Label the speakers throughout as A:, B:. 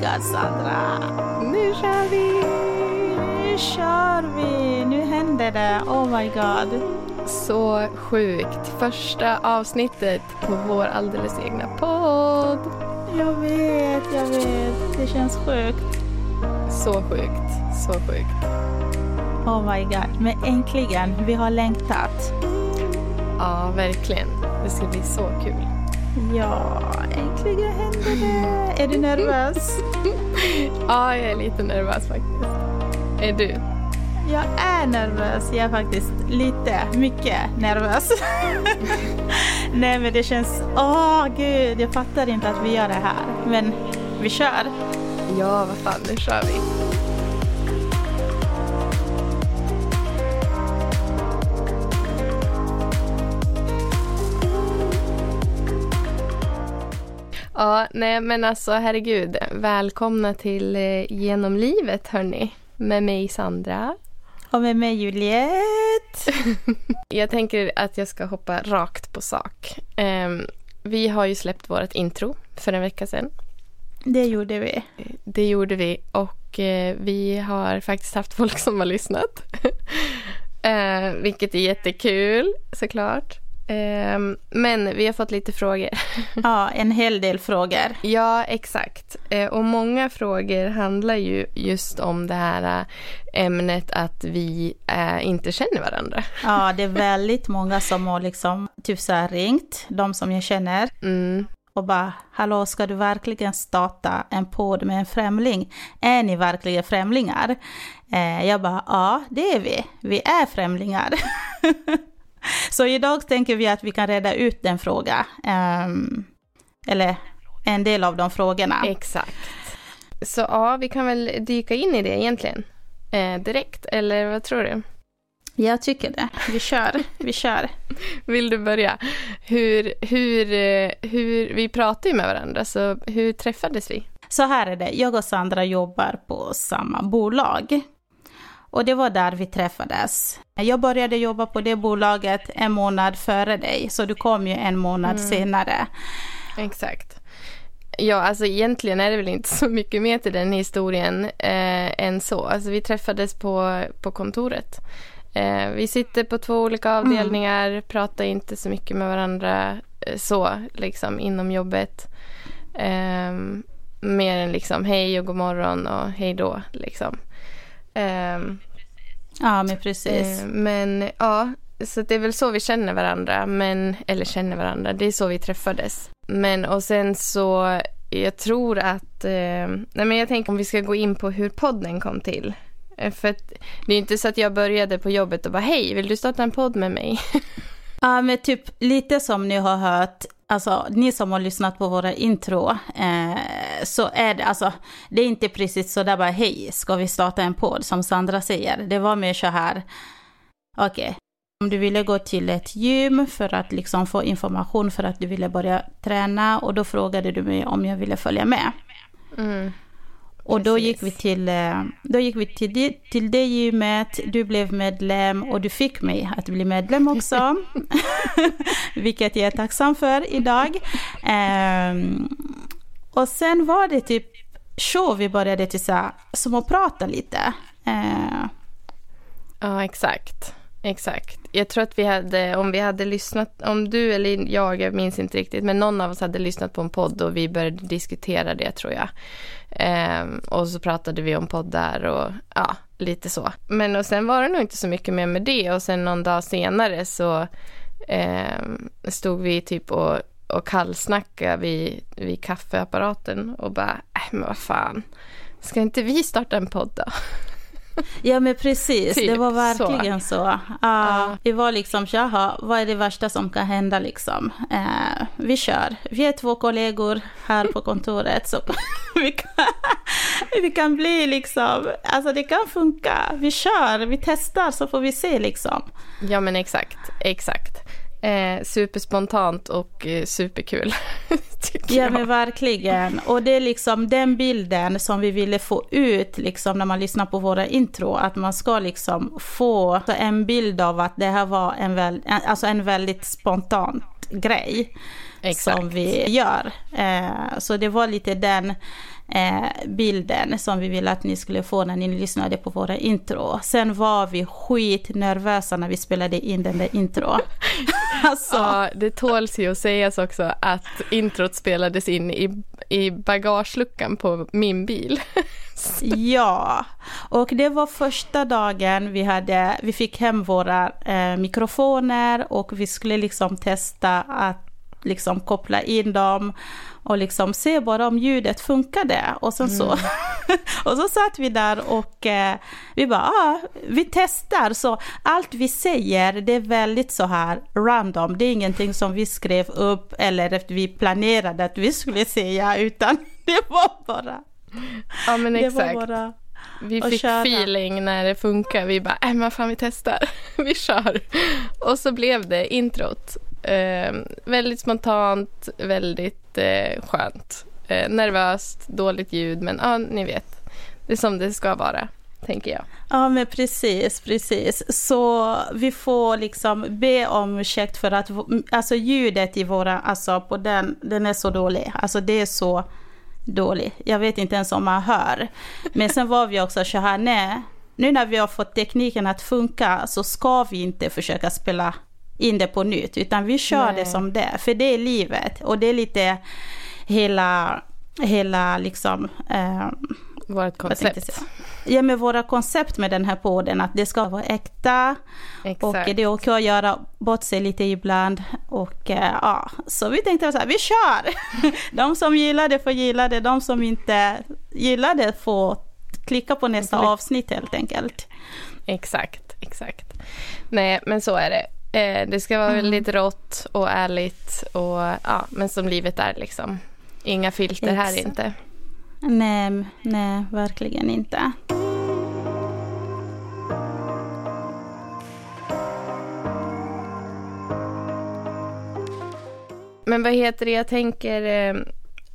A: god Sandra!
B: Nu kör vi!
A: Nu kör vi! Nu händer det! Oh my god!
B: Så sjukt. Första avsnittet på vår alldeles egna podd.
A: Jag vet, jag vet. Det känns sjukt.
B: Så sjukt. Så sjukt.
A: Oh my god. Men äntligen, vi har längtat.
B: Ja, verkligen. Det ska bli så kul.
A: Ja, äntligen händer det. Är du nervös?
B: ja, jag är lite nervös faktiskt. Är du?
A: Jag är nervös. Jag är faktiskt lite, mycket nervös. Nej, men det känns... Åh, oh, gud. Jag fattar inte att vi gör det här. Men vi kör.
B: Ja, vad fan, nu kör vi. Ja, nej men alltså herregud. Välkomna till eh, Genom livet hörni. Med mig Sandra.
A: Och med mig Juliette.
B: jag tänker att jag ska hoppa rakt på sak. Um, vi har ju släppt vårt intro för en vecka sedan.
A: Det gjorde vi.
B: Det gjorde vi och uh, vi har faktiskt haft folk som har lyssnat. uh, vilket är jättekul såklart. Ehm, men vi har fått lite frågor.
A: Ja, en hel del frågor.
B: Ja, exakt. Eh, och många frågor handlar ju just om det här eh, ämnet att vi eh, inte känner varandra.
A: Ja, det är väldigt många som har liksom typ så ringt, de som jag känner.
B: Mm.
A: Och bara, hallå, ska du verkligen starta en podd med en främling? Är ni verkligen främlingar? jag bara, ja, det är vi. Vi är främlingar. Så idag tänker vi att vi kan reda ut den frågan. Um, eller en del av de frågorna.
B: Exakt. Så ja, vi kan väl dyka in i det egentligen. Eh, direkt, eller vad tror du?
A: Jag tycker det. Vi kör. Vi kör.
B: Vill du börja? Hur, hur, eh, hur, vi pratar ju med varandra, så hur träffades vi?
A: Så här är det, jag och Sandra jobbar på samma bolag. Och det var där vi träffades. Jag började jobba på det bolaget en månad före dig, så du kom ju en månad mm. senare.
B: Exakt. Ja, alltså egentligen är det väl inte så mycket mer till den historien eh, än så. Alltså vi träffades på, på kontoret. Eh, vi sitter på två olika mm. avdelningar, mm. pratar inte så mycket med varandra eh, så, liksom inom jobbet. Eh, mer än liksom hej och god morgon och hej då, liksom.
A: Um, ja, men precis.
B: Uh, men ja, så det är väl så vi känner varandra, men, eller känner varandra, det är så vi träffades. Men och sen så, jag tror att, uh, nej men jag tänker om vi ska gå in på hur podden kom till. Uh, för att det är inte så att jag började på jobbet och bara hej, vill du starta en podd med mig?
A: Ja, men typ lite som ni har hört alltså ni som har lyssnat på våra intro, eh, så är det, alltså, det är inte precis så där bara hej, ska vi starta en podd som Sandra säger. Det var mer så här, okej, okay. om du ville gå till ett gym för att liksom få information för att du ville börja träna och då frågade du mig om jag ville följa med.
B: Mm.
A: Och då gick vi till, eh, då gick vi till, till det gymmet, du blev medlem och du fick mig att bli medlem också. Vilket jag är tacksam för idag. Um, och sen var det typ så vi började till så, som att prata lite. Uh,
B: ja, exakt. Exakt. Jag tror att vi hade, om vi hade lyssnat, om du eller jag, jag minns inte riktigt, men någon av oss hade lyssnat på en podd och vi började diskutera det tror jag. Ehm, och så pratade vi om poddar och ja, lite så. Men och sen var det nog inte så mycket mer med det och sen någon dag senare så ehm, stod vi typ och, och kallsnackade vid, vid kaffeapparaten och bara, äh, men vad fan, ska inte vi starta en podd då?
A: Ja men precis, typ, det var verkligen så. så. Uh, ja. Vi var liksom, jaha, vad är det värsta som kan hända liksom? Uh, vi kör. Vi är två kollegor här på kontoret så vi, kan, vi kan bli liksom, alltså det kan funka. Vi kör, vi testar så får vi se liksom.
B: Ja men exakt, exakt. Eh, superspontant och eh, superkul.
A: ja men verkligen. Och det är liksom den bilden som vi ville få ut liksom när man lyssnar på våra intro. Att man ska liksom få en bild av att det här var en, väl, alltså en väldigt spontant grej
B: Exakt.
A: som vi gör. Eh, så det var lite den eh, bilden som vi ville att ni skulle få när ni lyssnade på våra intro. Sen var vi skitnervösa när vi spelade in den där intro.
B: alltså. Ja, det tåls ju att sägas också att introt spelades in i, i bagageluckan på min bil.
A: ja, och det var första dagen vi, hade, vi fick hem våra eh, mikrofoner och vi skulle liksom testa att liksom koppla in dem och liksom se bara om ljudet funkade. Och sen så, mm. och så satt vi där och eh, vi bara, ah, vi testar. Så allt vi säger, det är väldigt så här random. Det är ingenting som vi skrev upp eller att vi planerade att vi skulle säga, utan det var bara...
B: Ja men exakt. Bara, vi fick köra. feeling när det funkar. Vi bara, äh men fan vi testar. vi kör. Och så blev det introt. Eh, väldigt spontant, väldigt eh, skönt. Eh, nervöst, dåligt ljud, men ja, ni vet. Det är som det ska vara, tänker jag.
A: Ja, men precis, precis. Så vi får liksom be om ursäkt för att alltså ljudet i våra, alltså på den, den är så dålig. Alltså det är så dålig. Jag vet inte ens om man hör. Men sen var vi också så här, nej, nu när vi har fått tekniken att funka så ska vi inte försöka spela in det på nytt, utan vi kör Nej. det som det är, för det är livet och det är lite hela, hela liksom... Eh,
B: Vårt koncept.
A: Ja, med våra koncept med den här podden, att det ska vara äkta Exakt. och det är okej att göra bort sig lite ibland. Och eh, ja, så vi tänkte så här, vi kör! de som gillar det får gilla det, de som inte gillar det får klicka på nästa avsnitt helt enkelt.
B: Exakt, exakt. Nej, men så är det. Eh, det ska vara mm. väldigt rått och ärligt och ja, men som livet är liksom. Inga filter Exakt. här inte.
A: Nej, nej, verkligen inte.
B: Men vad heter det, jag tänker eh,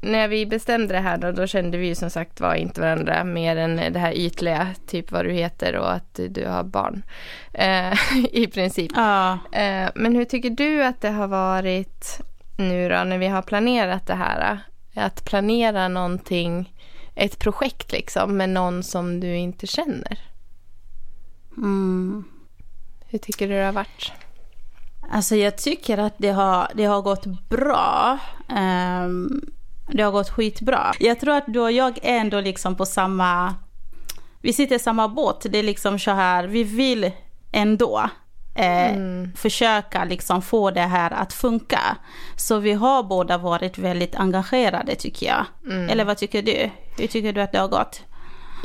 B: när vi bestämde det här då, då kände vi ju som sagt var inte varandra mer än det här ytliga, typ vad du heter och att du har barn. Eh, I princip.
A: Ja.
B: Eh, men hur tycker du att det har varit nu då när vi har planerat det här? Att planera någonting, ett projekt liksom med någon som du inte känner?
A: Mm.
B: Hur tycker du det har varit?
A: Alltså jag tycker att det har, det har gått bra. Um, det har gått skitbra. Jag tror att du och jag är ändå liksom på samma... Vi sitter i samma båt. Det är liksom så här, vi vill ändå eh, mm. försöka liksom få det här att funka. Så vi har båda varit väldigt engagerade tycker jag. Mm. Eller vad tycker du? Hur tycker du att det har gått?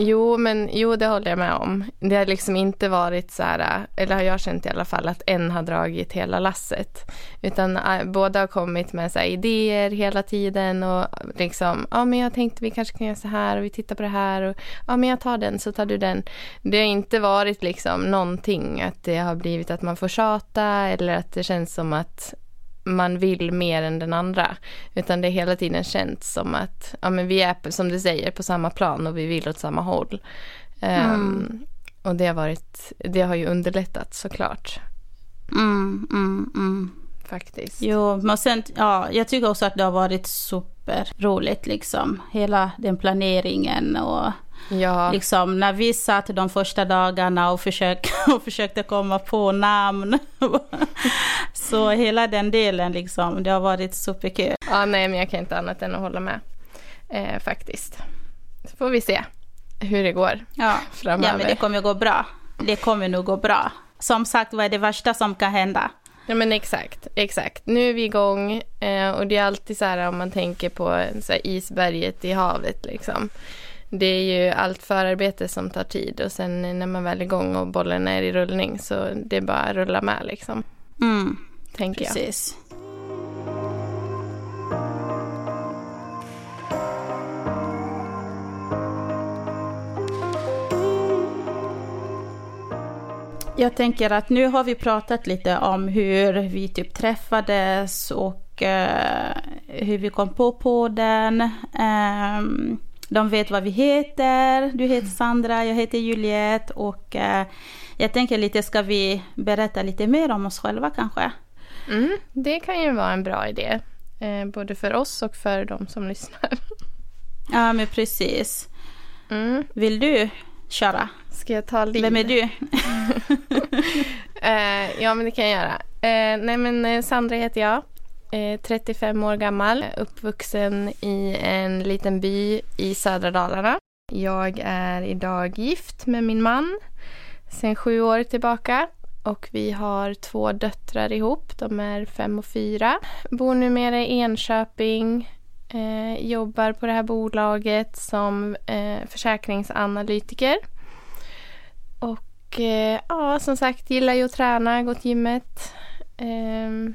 B: Jo, men jo, det håller jag med om. Det har liksom inte varit så här, eller har jag känt i alla fall, att en har dragit hela lasset. Utan äh, båda har kommit med så idéer hela tiden och liksom, ja men jag tänkte vi kanske kan göra så här och vi tittar på det här och ja men jag tar den så tar du den. Det har inte varit liksom någonting att det har blivit att man får tjata eller att det känns som att man vill mer än den andra. Utan det är hela tiden känts som att ja, men vi är, som du säger, på samma plan och vi vill åt samma håll. Mm. Um, och det har, varit, det har ju underlättat såklart.
A: Mm, mm, mm.
B: Faktiskt.
A: Jo, men sen, ja, jag tycker också att det har varit superroligt liksom. Hela den planeringen och
B: Ja.
A: Liksom, när vi satt de första dagarna och, försök, och försökte komma på namn. så hela den delen, liksom, det har varit superkul.
B: Ja, nej, men jag kan inte annat än att hålla med. Eh, faktiskt. Så får vi se hur det går
A: ja. framöver. Ja, men det kommer gå bra. Det kommer nog gå bra. Som sagt, vad är det värsta som kan hända?
B: Ja men exakt, exakt. Nu är vi igång eh, och det är alltid så här om man tänker på så isberget i havet liksom det är ju allt förarbete som tar tid och sen när man väl är igång och bollen är i rullning så det är bara att rulla med liksom.
A: Mm,
B: tänker
A: precis.
B: jag.
A: Jag tänker att nu har vi pratat lite om hur vi typ träffades och uh, hur vi kom på podden. Um, de vet vad vi heter. Du heter Sandra, jag heter Juliette och eh, jag tänker lite, ska vi berätta lite mer om oss själva kanske?
B: Mm, det kan ju vara en bra idé. Eh, både för oss och för de som lyssnar.
A: Ja, men precis.
B: Mm.
A: Vill du köra?
B: Ska jag ta liv?
A: Vem är du?
B: eh, ja, men det kan jag göra. Nej, men Sandra heter jag. Eh, 35 år gammal, uppvuxen i en liten by i södra Dalarna. Jag är idag gift med min man sedan sju år tillbaka och vi har två döttrar ihop. De är fem och fyra. Bor numera i Enköping. Eh, jobbar på det här bolaget som eh, försäkringsanalytiker. Och eh, ja, som sagt, gillar ju att träna, gå till gymmet. Ehm,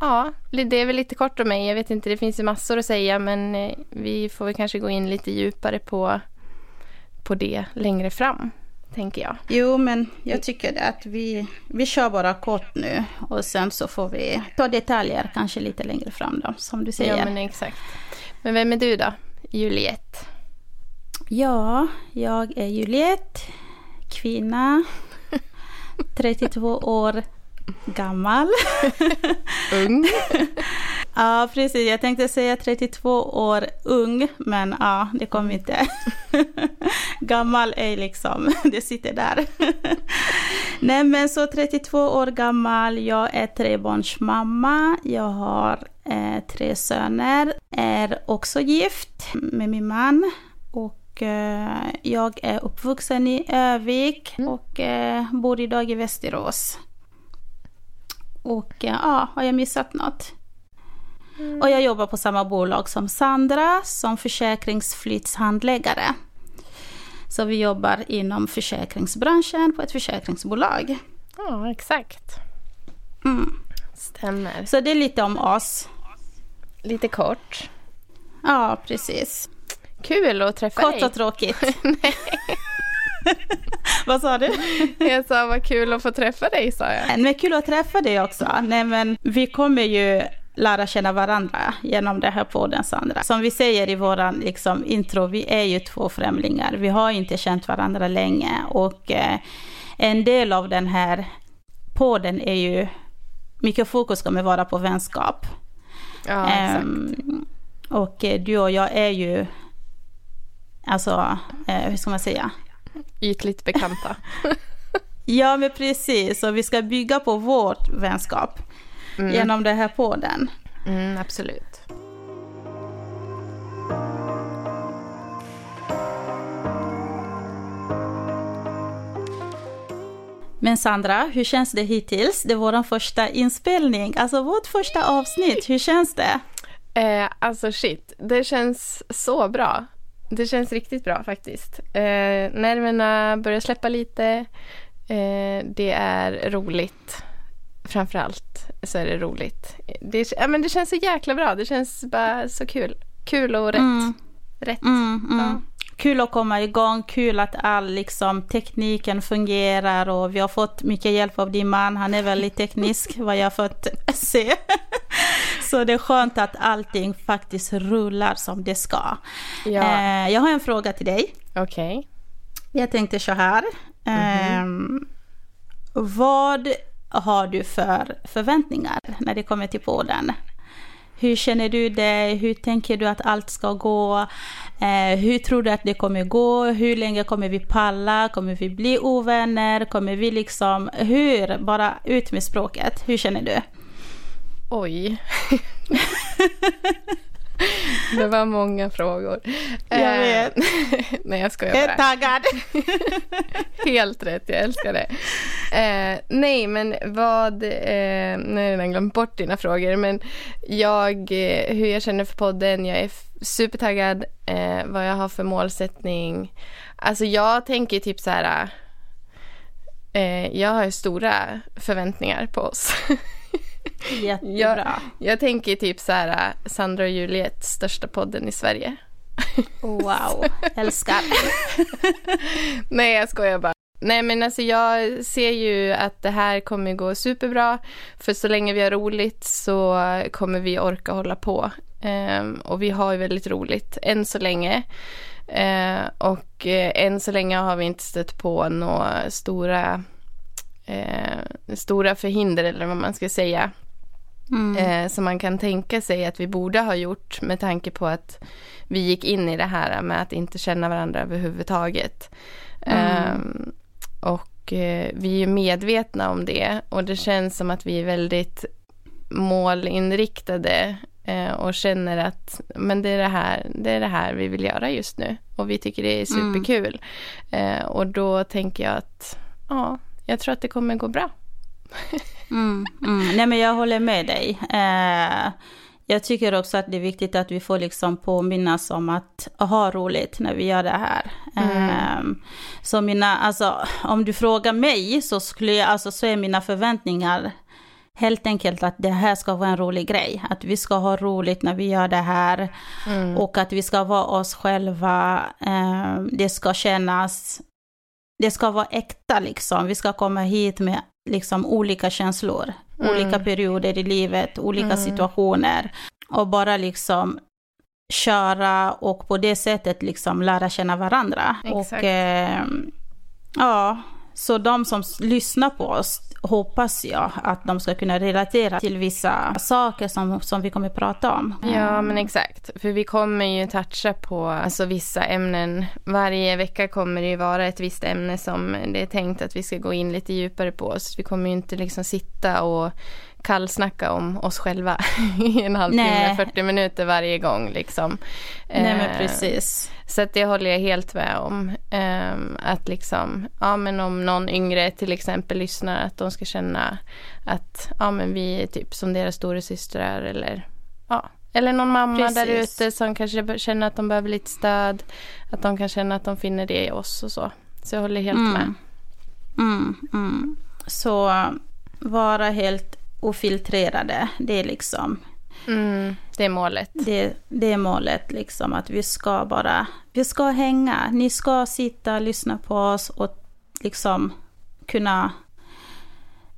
B: Ja, det är väl lite kort om mig. Jag vet inte, det finns ju massor att säga men eh, vi får väl kanske gå in lite djupare på, på det längre fram tänker jag.
A: Jo, men jag tycker att vi, vi kör bara kort nu och sen så får vi ta detaljer kanske lite längre fram då, som du säger.
B: Ja, men exakt. Men vem är du då, Juliette?
A: Ja, jag är Juliette, kvinna, 32 år gammal.
B: Ung.
A: Ja, precis. Jag tänkte säga 32 år ung, men ja, det kom inte. gammal är liksom, det sitter där. Nej, men så 32 år gammal, jag är trebarnsmamma, jag har eh, tre söner, är också gift med min man och eh, jag är uppvuxen i Övik och eh, bor idag i Västerås. Och eh, ja, har jag missat något? Mm. Och jag jobbar på samma bolag som Sandra som försäkringsflyttshandläggare. Så vi jobbar inom försäkringsbranschen på ett försäkringsbolag.
B: Ja, exakt.
A: Mm.
B: Stämmer.
A: Så det är lite om oss.
B: Lite kort.
A: Ja, precis.
B: Kul att träffa
A: kort
B: dig.
A: Kort och tråkigt. vad sa du?
B: Jag sa vad kul att få träffa dig, sa jag.
A: Men kul att träffa dig också. Nej, men vi kommer ju lära känna varandra genom det här podden, Sandra. Som vi säger i våran liksom, intro, vi är ju två främlingar. Vi har inte känt varandra länge och eh, en del av den här podden är ju, mycket fokus kommer vara på vänskap.
B: Ja. Um,
A: och eh, du och jag är ju, alltså, eh, hur ska man säga?
B: Ytligt bekanta.
A: ja, men precis. Och vi ska bygga på vårt vänskap mm. genom det här podden.
B: Mm, absolut.
A: Men Sandra, hur känns det hittills? Det är vår första inspelning, alltså vårt första avsnitt. Hur känns det?
B: Eh, alltså shit, det känns så bra. Det känns riktigt bra faktiskt. Eh, nerverna börjar släppa lite. Eh, det är roligt. Framförallt så är det roligt. Det, ja, men det känns så jäkla bra. Det känns bara så kul. Kul och rätt. Mm. rätt.
A: Mm, mm. Ja. Kul att komma igång, kul att all liksom, tekniken fungerar och vi har fått mycket hjälp av din man. Han är väldigt teknisk vad jag har fått se. Så det är skönt att allting faktiskt rullar som det ska. Ja. Eh, jag har en fråga till dig.
B: Okej. Okay.
A: Jag tänkte så här. Mm-hmm. Vad har du för förväntningar när det kommer till podden? Hur känner du dig? Hur tänker du att allt ska gå? Eh, hur tror du att det kommer gå? Hur länge kommer vi palla? Kommer vi bli ovänner? Kommer vi liksom... Hur? Bara ut med språket. Hur känner du?
B: Oj. Det var många frågor.
A: Jag eh, vet.
B: nej, jag skojar bara. Jag
A: är taggad.
B: Helt rätt, jag älskar det. Eh, nej, men vad... Eh, har jag redan glömt bort dina frågor. Men jag, eh, hur jag känner för podden. Jag är supertaggad. Eh, vad jag har för målsättning. Alltså jag tänker typ så här... Eh, jag har stora förväntningar på oss.
A: Jättebra.
B: Jag, jag tänker typ så här, Sandra och Juliet, största podden i Sverige.
A: Wow, älskar.
B: Nej, jag skojar bara. Nej, men alltså jag ser ju att det här kommer gå superbra. För så länge vi har roligt så kommer vi orka hålla på. Um, och vi har ju väldigt roligt än så länge. Uh, och uh, än så länge har vi inte stött på några stora eh, stora förhinder eller vad man ska säga. Mm. Eh, som man kan tänka sig att vi borde ha gjort med tanke på att vi gick in i det här med att inte känna varandra överhuvudtaget. Mm. Eh, och eh, vi är medvetna om det och det känns som att vi är väldigt målinriktade eh, och känner att men det, är det, här, det är det här vi vill göra just nu och vi tycker det är mm. superkul. Mm. och då tänker jag att ja, jag tror att det kommer gå bra.
A: mm, mm. Nej men jag håller med dig. Eh, jag tycker också att det är viktigt att vi får liksom påminnas om att ha roligt när vi gör det här. Mm. Eh, så mina, alltså om du frågar mig så skulle jag, alltså så är mina förväntningar helt enkelt att det här ska vara en rolig grej. Att vi ska ha roligt när vi gör det här. Mm. Och att vi ska vara oss själva. Eh, det ska kännas det ska vara äkta liksom. Vi ska komma hit med liksom olika känslor, mm. olika perioder i livet, olika mm. situationer. Och bara liksom köra och på det sättet liksom lära känna varandra. Exakt. Och eh, ja, så de som lyssnar på oss hoppas jag att de ska kunna relatera till vissa saker som, som vi kommer prata om.
B: Ja men exakt, för vi kommer ju toucha på alltså, vissa ämnen. Varje vecka kommer det ju vara ett visst ämne som det är tänkt att vi ska gå in lite djupare på. Så vi kommer ju inte liksom sitta och kallsnacka om oss själva i en halvtimme, 40 minuter varje gång liksom.
A: Nej men eh, precis.
B: Så att det håller jag helt med om. Um, att liksom, ja men om någon yngre till exempel lyssnar att de ska känna att ja men vi är typ som deras storasystrar eller ja. Eller någon mamma där ute som kanske känner att de behöver lite stöd. Att de kan känna att de finner det i oss och så. Så jag håller helt mm. med.
A: Mm, mm. Så vara helt ofiltrerade, det är liksom
B: Mm, det är målet.
A: Det, det, är målet, liksom att vi ska bara, vi ska hänga. Ni ska sitta, lyssna på oss och liksom kunna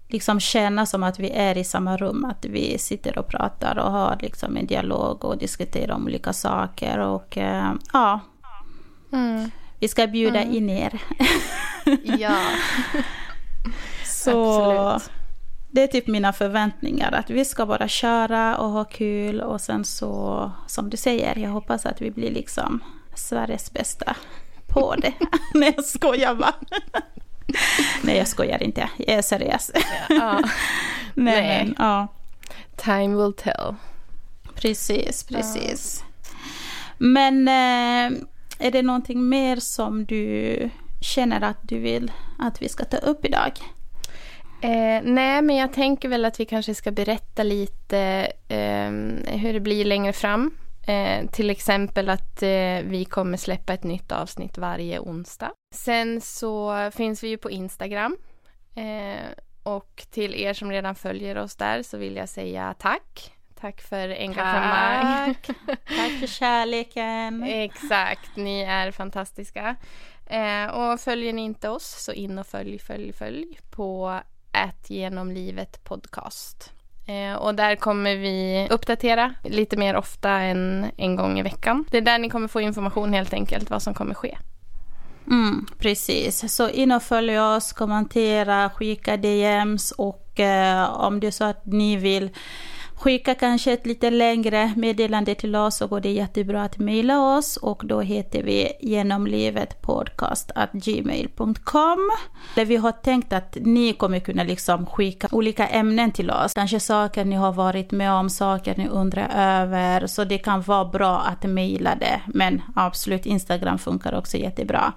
A: liksom känna som att vi är i samma rum, att vi sitter och pratar och har liksom en dialog och diskuterar om olika saker och äh, ja. Mm. Vi ska bjuda mm. in er.
B: ja.
A: Så Absolut det är typ mina förväntningar, att vi ska bara köra och ha kul och sen så, som du säger, jag hoppas att vi blir liksom Sveriges bästa på det. Nej, jag skojar bara. Nej, jag skojar inte, jag är seriös. Ja. Nej, Nej. Men, ja.
B: Time will tell.
A: Precis, precis. Ja. Men eh, är det någonting mer som du känner att du vill att vi ska ta upp idag?
B: Eh, nej, men jag tänker väl att vi kanske ska berätta lite eh, hur det blir längre fram. Eh, till exempel att eh, vi kommer släppa ett nytt avsnitt varje onsdag. Sen så finns vi ju på Instagram. Eh, och till er som redan följer oss där så vill jag säga tack. Tack för engagemang.
A: Tack, tack för kärleken.
B: Exakt, ni är fantastiska. Eh, och följer ni inte oss så in och följ, följ, följ på Ät genom livet podcast. Eh, och där kommer vi uppdatera lite mer ofta än en gång i veckan. Det är där ni kommer få information helt enkelt vad som kommer ske.
A: Mm, precis, så in och följ oss, kommentera, skicka DMs och eh, om det är så att ni vill Skicka kanske ett lite längre meddelande till oss så går det jättebra att mejla oss och då heter vi genomlivetpodcast.gmail.com. Där vi har tänkt att ni kommer kunna liksom skicka olika ämnen till oss. Kanske saker ni har varit med om, saker ni undrar över. Så det kan vara bra att mejla det. Men absolut, Instagram funkar också jättebra.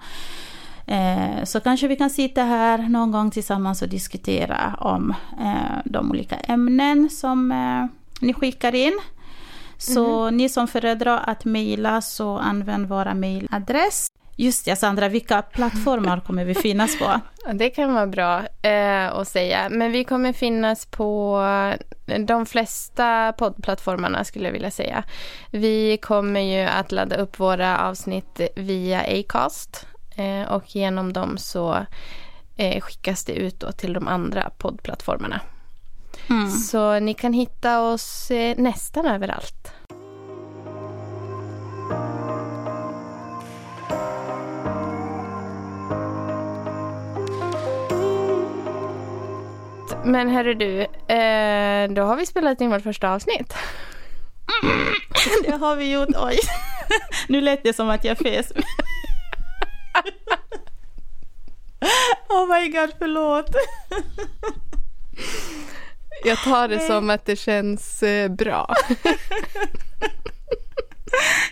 A: Eh, så kanske vi kan sitta här någon gång tillsammans och diskutera om eh, de olika ämnen som eh, ni skickar in. Så mm. ni som föredrar att mejla så använd våra mejladress. Just det, Sandra, vilka plattformar kommer vi finnas på?
B: Det kan vara bra eh, att säga. Men vi kommer finnas på de flesta poddplattformarna skulle jag vilja säga. Vi kommer ju att ladda upp våra avsnitt via Acast och genom dem så eh, skickas det ut då till de andra poddplattformarna. Mm. Så ni kan hitta oss eh, nästan överallt. Men hörru du, eh, då har vi spelat in vårt första avsnitt.
A: Det har vi gjort, oj. Nu lät det som att jag fes. Oh my god, förlåt.
B: Jag tar det som att det känns eh, bra.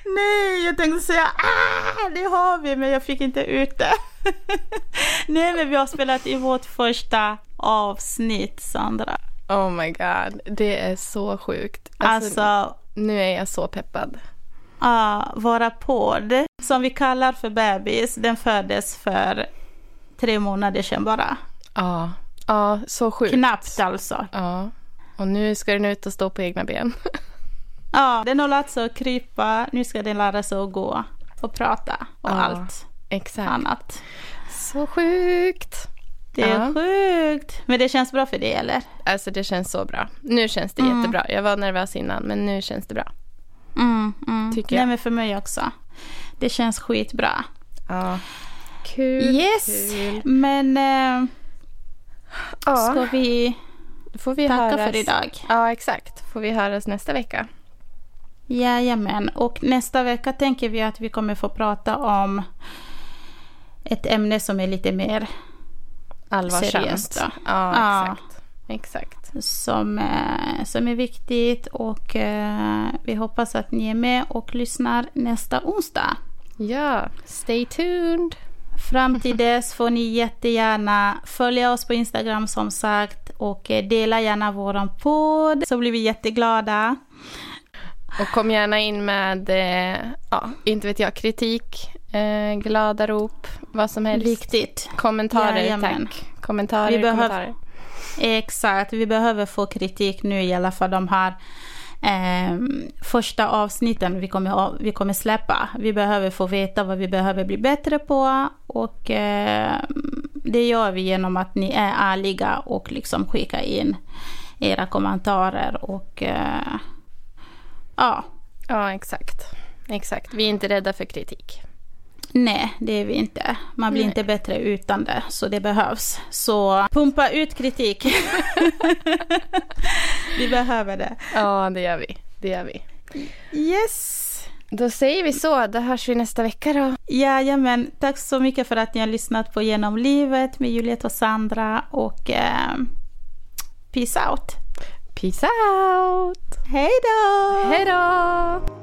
A: Nej, jag tänkte säga ah, det har vi, men jag fick inte ut det. Nej, men vi har spelat i vårt första avsnitt, Sandra.
B: Oh my god, det är så sjukt.
A: Alltså, alltså
B: nu är jag så peppad.
A: Ja, uh, våra podd, som vi kallar för bebis, den föddes för tre månader sedan bara.
B: Ja, ja så sjukt.
A: Knappt alltså.
B: Ja, och nu ska den ut och stå på egna ben.
A: ja, den har lärt sig att krypa, nu ska den lära sig att gå och prata och
B: ja,
A: allt
B: exakt.
A: annat.
B: Så sjukt.
A: Det är ja. sjukt. Men det känns bra för dig eller?
B: Alltså det känns så bra. Nu känns det mm. jättebra. Jag var nervös innan men nu känns det bra.
A: Mm, mm. Tycker jag. Nej men för mig också. Det känns skitbra.
B: Ja. Kul.
A: Yes. Kul. Men äh, ja. ska vi,
B: får vi
A: tacka
B: höras.
A: för idag?
B: Ja exakt. Får vi höras nästa vecka?
A: Jajamän. Och nästa vecka tänker vi att vi kommer få prata om ett ämne som är lite mer
B: allvarsamt. Seriöst. Ja, ja, exakt. exakt.
A: Som, eh, som är viktigt och eh, vi hoppas att ni är med och lyssnar nästa onsdag.
B: Ja, stay tuned.
A: Fram till dess får ni jättegärna följa oss på Instagram som sagt och eh, dela gärna våran podd så blir vi jätteglada.
B: Och kom gärna in med, ja, inte vet jag, kritik, eh, glada rop, vad som helst.
A: Viktigt.
B: Kommentarer, Jajamän. tack. Kommentarer, vi behöver, kommentarer.
A: Exakt, vi behöver få kritik nu i alla fall de här eh, första avsnitten vi kommer, vi kommer släppa. Vi behöver få veta vad vi behöver bli bättre på och eh, det gör vi genom att ni är ärliga och liksom skickar in era kommentarer och eh, ja.
B: Ja, exakt. Exakt. Vi är inte rädda för kritik.
A: Nej, det är vi inte. Man blir Nej. inte bättre utan det, så det behövs. Så pumpa ut kritik. vi behöver det.
B: Ja, det gör vi. Det gör vi.
A: Yes.
B: Då säger vi så. Då hörs vi nästa vecka då.
A: Jajamän. Tack så mycket för att ni har lyssnat på Genom livet med Juliet och Sandra. Och eh, peace out.
B: Peace out.
A: Hej då.
B: Hej då.